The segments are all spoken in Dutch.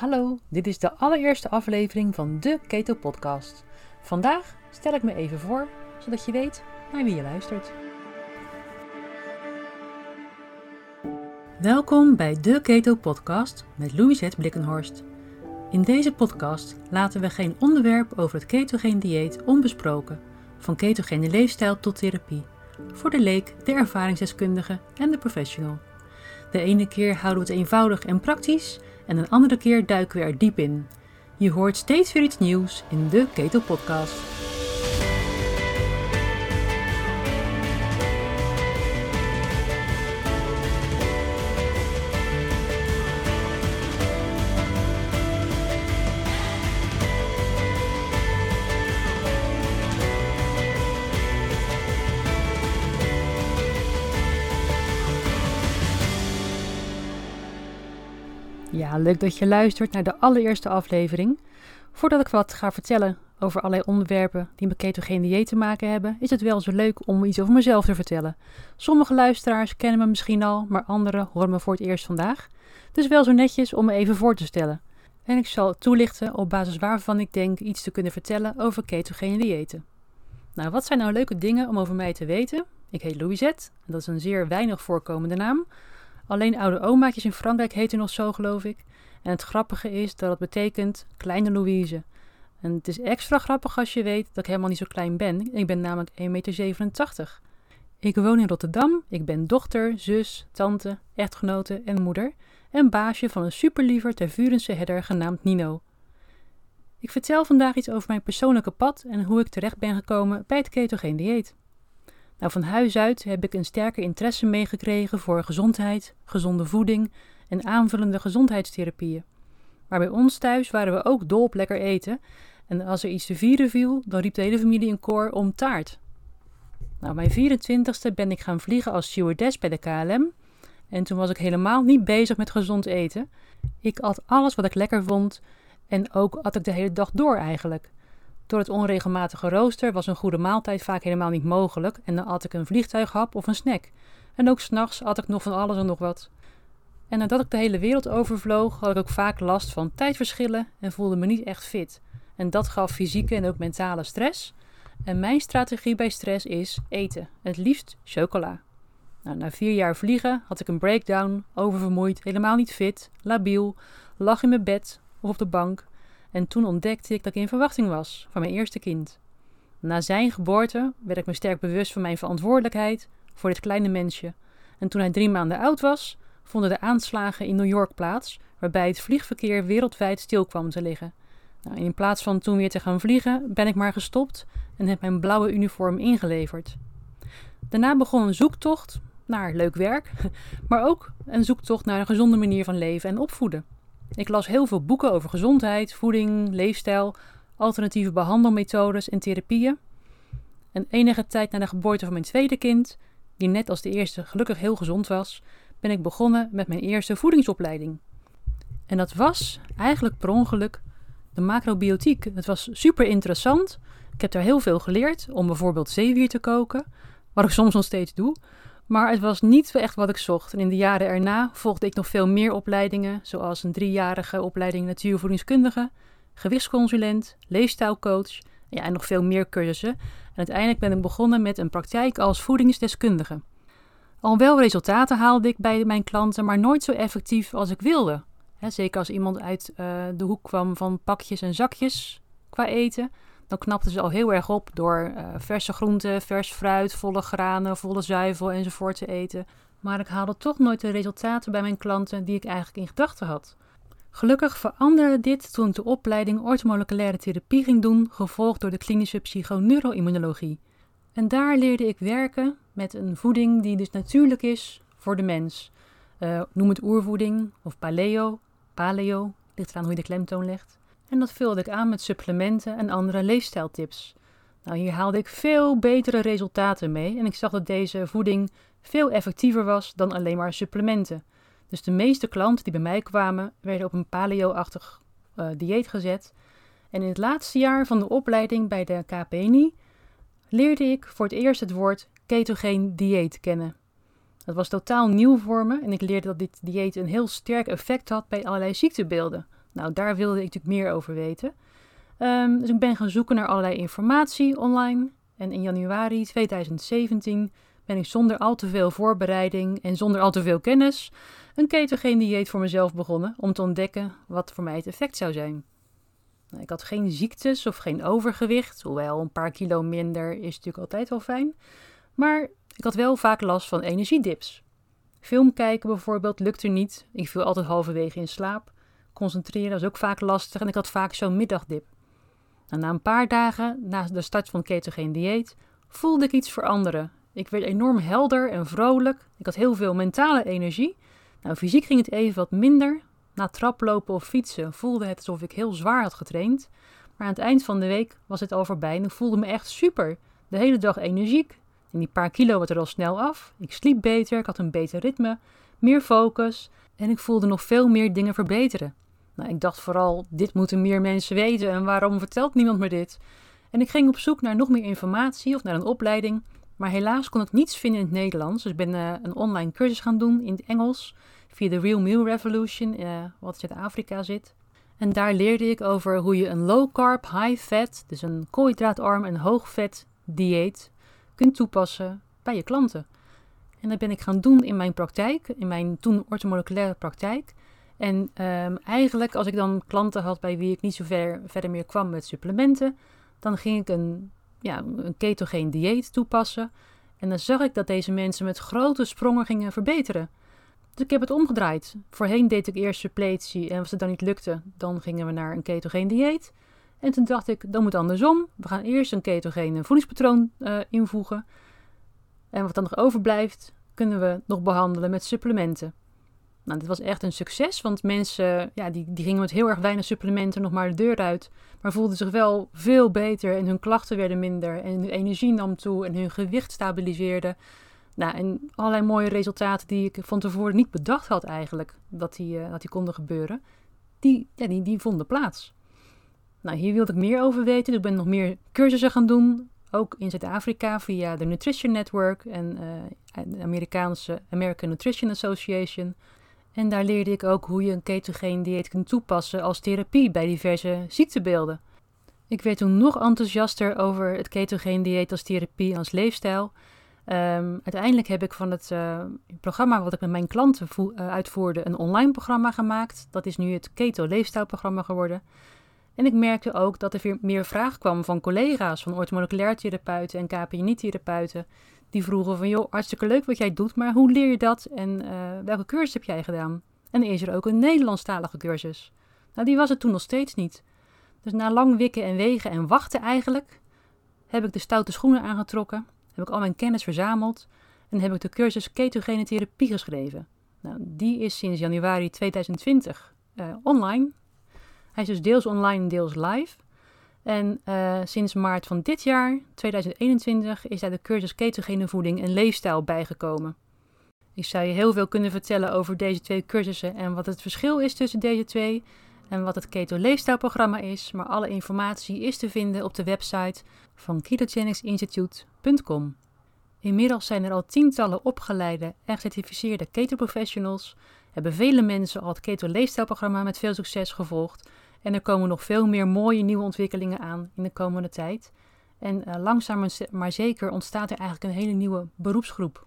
Hallo, dit is de allereerste aflevering van de Keto Podcast. Vandaag stel ik me even voor, zodat je weet naar wie je luistert. Welkom bij de Keto Podcast met Louisette Blikkenhorst. In deze podcast laten we geen onderwerp over het ketogeen dieet onbesproken, van ketogene leefstijl tot therapie, voor de leek, de ervaringsdeskundige en de professional. De ene keer houden we het eenvoudig en praktisch en een andere keer duiken we er diep in. Je hoort steeds weer iets nieuws in de Keto Podcast. Ja, leuk dat je luistert naar de allereerste aflevering. Voordat ik wat ga vertellen over allerlei onderwerpen die met ketogene dieet te maken hebben, is het wel zo leuk om iets over mezelf te vertellen. Sommige luisteraars kennen me misschien al, maar anderen horen me voor het eerst vandaag. Dus wel zo netjes om me even voor te stellen. En ik zal toelichten op basis waarvan ik denk iets te kunnen vertellen over ketogene diëten. Nou, wat zijn nou leuke dingen om over mij te weten? Ik heet Louisette, en dat is een zeer weinig voorkomende naam. Alleen oude omaatjes in Frankrijk heten nog zo, geloof ik. En het grappige is dat het betekent kleine Louise. En het is extra grappig als je weet dat ik helemaal niet zo klein ben. Ik ben namelijk 1,87 meter. Ik woon in Rotterdam. Ik ben dochter, zus, tante, echtgenote en moeder. En baasje van een superliever Tervurense herder genaamd Nino. Ik vertel vandaag iets over mijn persoonlijke pad en hoe ik terecht ben gekomen bij het ketogeen dieet. Nou, van huis uit heb ik een sterke interesse meegekregen voor gezondheid, gezonde voeding en aanvullende gezondheidstherapieën. Maar bij ons thuis waren we ook dol op lekker eten. En als er iets te vieren viel, dan riep de hele familie in koor om taart. Nou, mijn 24ste ben ik gaan vliegen als stewardess bij de KLM. En toen was ik helemaal niet bezig met gezond eten. Ik at alles wat ik lekker vond. En ook at ik de hele dag door eigenlijk. Door het onregelmatige rooster was een goede maaltijd vaak helemaal niet mogelijk en dan at ik een vliegtuighap of een snack. En ook s'nachts at ik nog van alles en nog wat. En nadat ik de hele wereld overvloog, had ik ook vaak last van tijdverschillen en voelde me niet echt fit. En dat gaf fysieke en ook mentale stress. En mijn strategie bij stress is eten, het liefst chocola. Nou, na vier jaar vliegen had ik een breakdown, oververmoeid, helemaal niet fit, labiel, lag in mijn bed of op de bank en toen ontdekte ik dat ik in verwachting was van mijn eerste kind. Na zijn geboorte werd ik me sterk bewust van mijn verantwoordelijkheid voor dit kleine mensje. En toen hij drie maanden oud was, vonden de aanslagen in New York plaats, waarbij het vliegverkeer wereldwijd stil kwam te liggen. Nou, in plaats van toen weer te gaan vliegen, ben ik maar gestopt en heb mijn blauwe uniform ingeleverd. Daarna begon een zoektocht naar leuk werk, maar ook een zoektocht naar een gezonde manier van leven en opvoeden. Ik las heel veel boeken over gezondheid, voeding, leefstijl, alternatieve behandelmethodes en therapieën. En enige tijd na de geboorte van mijn tweede kind, die net als de eerste gelukkig heel gezond was, ben ik begonnen met mijn eerste voedingsopleiding. En dat was eigenlijk per ongeluk de macrobiotiek. Het was super interessant. Ik heb daar heel veel geleerd om bijvoorbeeld zeewier te koken, wat ik soms nog steeds doe. Maar het was niet echt wat ik zocht. En in de jaren erna volgde ik nog veel meer opleidingen, zoals een driejarige opleiding natuurvoedingskundige, gewichtsconsulent, leefstijlcoach ja, en nog veel meer cursussen. En uiteindelijk ben ik begonnen met een praktijk als voedingsdeskundige. Al wel resultaten haalde ik bij mijn klanten, maar nooit zo effectief als ik wilde. zeker als iemand uit uh, de hoek kwam van pakjes en zakjes qua eten dan knapten ze al heel erg op door uh, verse groenten, vers fruit, volle granen, volle zuivel enzovoort te eten. Maar ik haalde toch nooit de resultaten bij mijn klanten die ik eigenlijk in gedachten had. Gelukkig veranderde dit toen ik de opleiding ortomoleculaire therapie ging doen, gevolgd door de klinische psychoneuroimmunologie. En daar leerde ik werken met een voeding die dus natuurlijk is voor de mens. Uh, noem het oervoeding of paleo, paleo, ligt eraan hoe je de klemtoon legt en dat vulde ik aan met supplementen en andere leefstijltips. Nou, hier haalde ik veel betere resultaten mee en ik zag dat deze voeding veel effectiever was dan alleen maar supplementen. Dus de meeste klanten die bij mij kwamen, werden op een paleo-achtig uh, dieet gezet. En in het laatste jaar van de opleiding bij de KPNI leerde ik voor het eerst het woord ketogeen dieet kennen. Dat was totaal nieuw voor me en ik leerde dat dit dieet een heel sterk effect had bij allerlei ziektebeelden Nou, daar wilde ik natuurlijk meer over weten. Ehm, dus ik ben gaan zoeken naar allerlei informatie online. En in januari 2017 ben ik zonder al te veel voorbereiding en zonder al te veel kennis een ketogeen dieet voor mezelf begonnen om te ontdekken wat voor mij het effect zou zijn. Nou, ik had geen ziektes of geen overgewicht, hoewel een paar kilo minder is natuurlijk altijd wel fijn. Maar ik had wel vaak last van energiedips. Film kijken bijvoorbeeld lukte niet. Ik viel altijd halverwege in slaap. Concentreren was ook vaak lastig en ik had vaak zo'n middagdip. Na een paar dagen, na de start van ketogeen dieet, voelde ik iets veranderen. Ik werd enorm helder en vrolijk. Ik had heel veel mentale energie. Nou, fysiek ging het even wat minder. Na traplopen of fietsen voelde het alsof ik heel zwaar had getraind. Maar aan het eind van de week was het al voorbij en ik voelde me echt super. De hele dag energiek. En die paar kilo werd er al snel af. Ik sliep beter, ik had een beter ritme, meer focus en ik voelde nog veel meer dingen verbeteren. Nou, ik dacht vooral, dit moeten meer mensen weten en waarom vertelt niemand me dit? En ik ging op zoek naar nog meer informatie of naar een opleiding, maar helaas kon ik niets vinden in het Nederlands. Dus ik ben uh, een online cursus gaan doen in het Engels via de Real Meal Revolution, uh, wat in Zuid-Afrika zit. En daar leerde ik over hoe je een low carb, high fat, dus een koolhydraatarm en hoog vet dieet kunt toepassen bij je klanten. En dat ben ik gaan doen in mijn praktijk, in mijn toen ortomoleculaire praktijk. En um, eigenlijk, als ik dan klanten had bij wie ik niet zo ver, verder meer kwam met supplementen, dan ging ik een, ja, een ketogeen dieet toepassen. En dan zag ik dat deze mensen met grote sprongen gingen verbeteren. Dus ik heb het omgedraaid. Voorheen deed ik eerst suppletie en als het dan niet lukte, dan gingen we naar een ketogeen dieet. En toen dacht ik, dan moet andersom. We gaan eerst een ketogene voedingspatroon uh, invoegen. En wat dan nog overblijft, kunnen we nog behandelen met supplementen. Nou, dit was echt een succes, want mensen ja, die, die gingen met heel erg weinig supplementen nog maar de deur uit. Maar voelden zich wel veel beter en hun klachten werden minder en hun energie nam toe en hun gewicht stabiliseerde. Nou, en allerlei mooie resultaten die ik van tevoren niet bedacht had eigenlijk dat die, uh, dat die konden gebeuren, die, ja, die, die vonden plaats. Nou, hier wilde ik meer over weten. Dus ik ben nog meer cursussen gaan doen. Ook in Zuid-Afrika via de Nutrition Network en uh, de Amerikaanse American Nutrition Association. En daar leerde ik ook hoe je een ketogeen dieet kunt toepassen als therapie bij diverse ziektebeelden. Ik werd toen nog enthousiaster over het ketogeen dieet als therapie als leefstijl. Um, uiteindelijk heb ik van het uh, programma wat ik met mijn klanten uh, uitvoerde een online programma gemaakt. Dat is nu het Keto Leefstijlprogramma geworden. En ik merkte ook dat er weer meer vraag kwam van collega's, van orthomoleculair therapeuten en KPNI-therapeuten. Die vroegen van, joh, hartstikke leuk wat jij doet, maar hoe leer je dat en uh, welke cursus heb jij gedaan? En is er ook een Nederlandstalige cursus? Nou, die was het toen nog steeds niet. Dus na lang wikken en wegen en wachten eigenlijk, heb ik de stoute schoenen aangetrokken, heb ik al mijn kennis verzameld en heb ik de cursus ketogene therapie geschreven. Nou, die is sinds januari 2020 uh, online hij is dus deels online deels live. En uh, sinds maart van dit jaar, 2021, is daar de cursus ketogene voeding en leefstijl bijgekomen. Ik zou je heel veel kunnen vertellen over deze twee cursussen en wat het verschil is tussen deze twee en wat het Keto Leefstijlprogramma is, maar alle informatie is te vinden op de website van ketogenicsinstitute.com. Inmiddels zijn er al tientallen opgeleide en gecertificeerde keto professionals, hebben vele mensen al het Keto Leefstijlprogramma met veel succes gevolgd en er komen nog veel meer mooie nieuwe ontwikkelingen aan in de komende tijd. En uh, langzaam maar zeker ontstaat er eigenlijk een hele nieuwe beroepsgroep.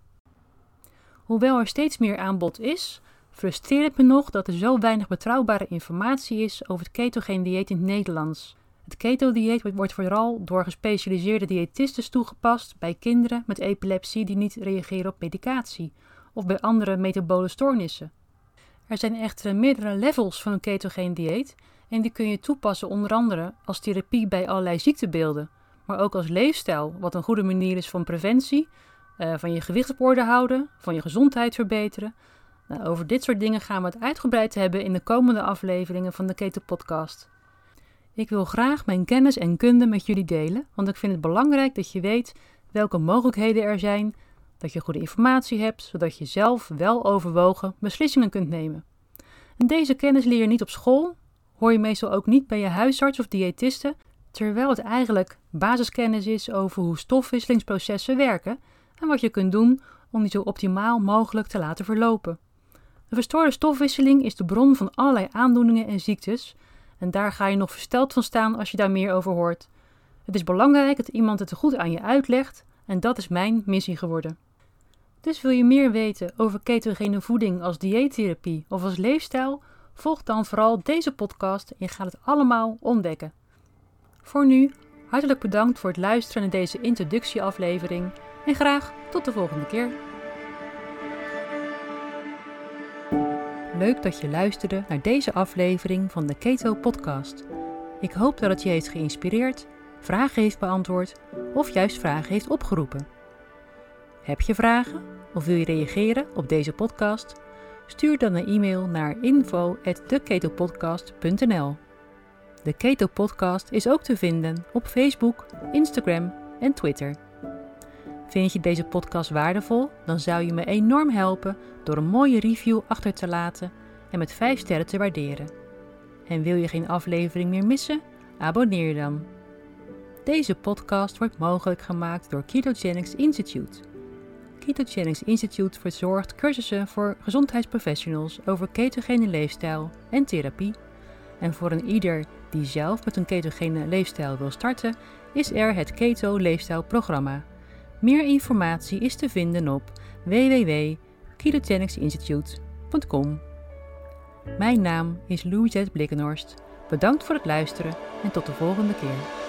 Hoewel er steeds meer aanbod is, frustreert het me nog dat er zo weinig betrouwbare informatie is over het ketogeen dieet in het Nederlands. Het keto-dieet wordt vooral door gespecialiseerde diëtisten toegepast bij kinderen met epilepsie die niet reageren op medicatie of bij andere metabole stoornissen. Er zijn echter meerdere levels van een ketogeen dieet en die kun je toepassen onder andere als therapie bij allerlei ziektebeelden, maar ook als leefstijl, wat een goede manier is van preventie, uh, van je gewicht op orde houden, van je gezondheid verbeteren. Nou, over dit soort dingen gaan we het uitgebreid hebben in de komende afleveringen van de Keto Podcast. Ik wil graag mijn kennis en kunde met jullie delen, want ik vind het belangrijk dat je weet welke mogelijkheden er zijn, dat je goede informatie hebt, zodat je zelf wel overwogen beslissingen kunt nemen. En deze kennis leer je niet op school, hoor je meestal ook niet bij je huisarts of diëtiste, terwijl het eigenlijk basiskennis is over hoe stofwisselingsprocessen werken en wat je kunt doen om die zo optimaal mogelijk te laten verlopen. Een verstoorde stofwisseling is de bron van allerlei aandoeningen en ziektes en daar ga je nog versteld van staan als je daar meer over hoort. Het is belangrijk dat iemand het goed aan je uitlegt en dat is mijn missie geworden. Dus wil je meer weten over ketogene voeding als dieettherapie of als leefstijl? Volg dan vooral deze podcast en gaat het allemaal ontdekken. Voor nu, hartelijk bedankt voor het luisteren naar deze introductieaflevering en graag tot de volgende keer. Leuk dat je luisterde naar deze aflevering van de Keto Podcast. Ik hoop dat het je heeft geïnspireerd, vragen heeft beantwoord of juist vragen heeft opgeroepen. Heb je vragen of wil je reageren op deze podcast? Stuur dan een e-mail naar info@theketopodcast.nl. De Keto Podcast is ook te vinden op Facebook, Instagram en Twitter. Vind je deze podcast waardevol? Dan zou je me enorm helpen door een mooie review achter te laten en met 5 sterren te waarderen. En wil je geen aflevering meer missen? Abonneer dan. Deze podcast wordt mogelijk gemaakt door Ketogenics Institute. Ketogenics Institute verzorgt cursussen voor gezondheidsprofessionals over ketogene leefstijl en therapie. En voor een ieder die zelf met een ketogene leefstijl wil starten, is er het Keto Leefstijlprogramma. Meer informatie is te vinden op www.ketogenicsinstitute.com. Mijn naam is Louisette Blikkenhorst. Bedankt voor het luisteren en tot de volgende keer.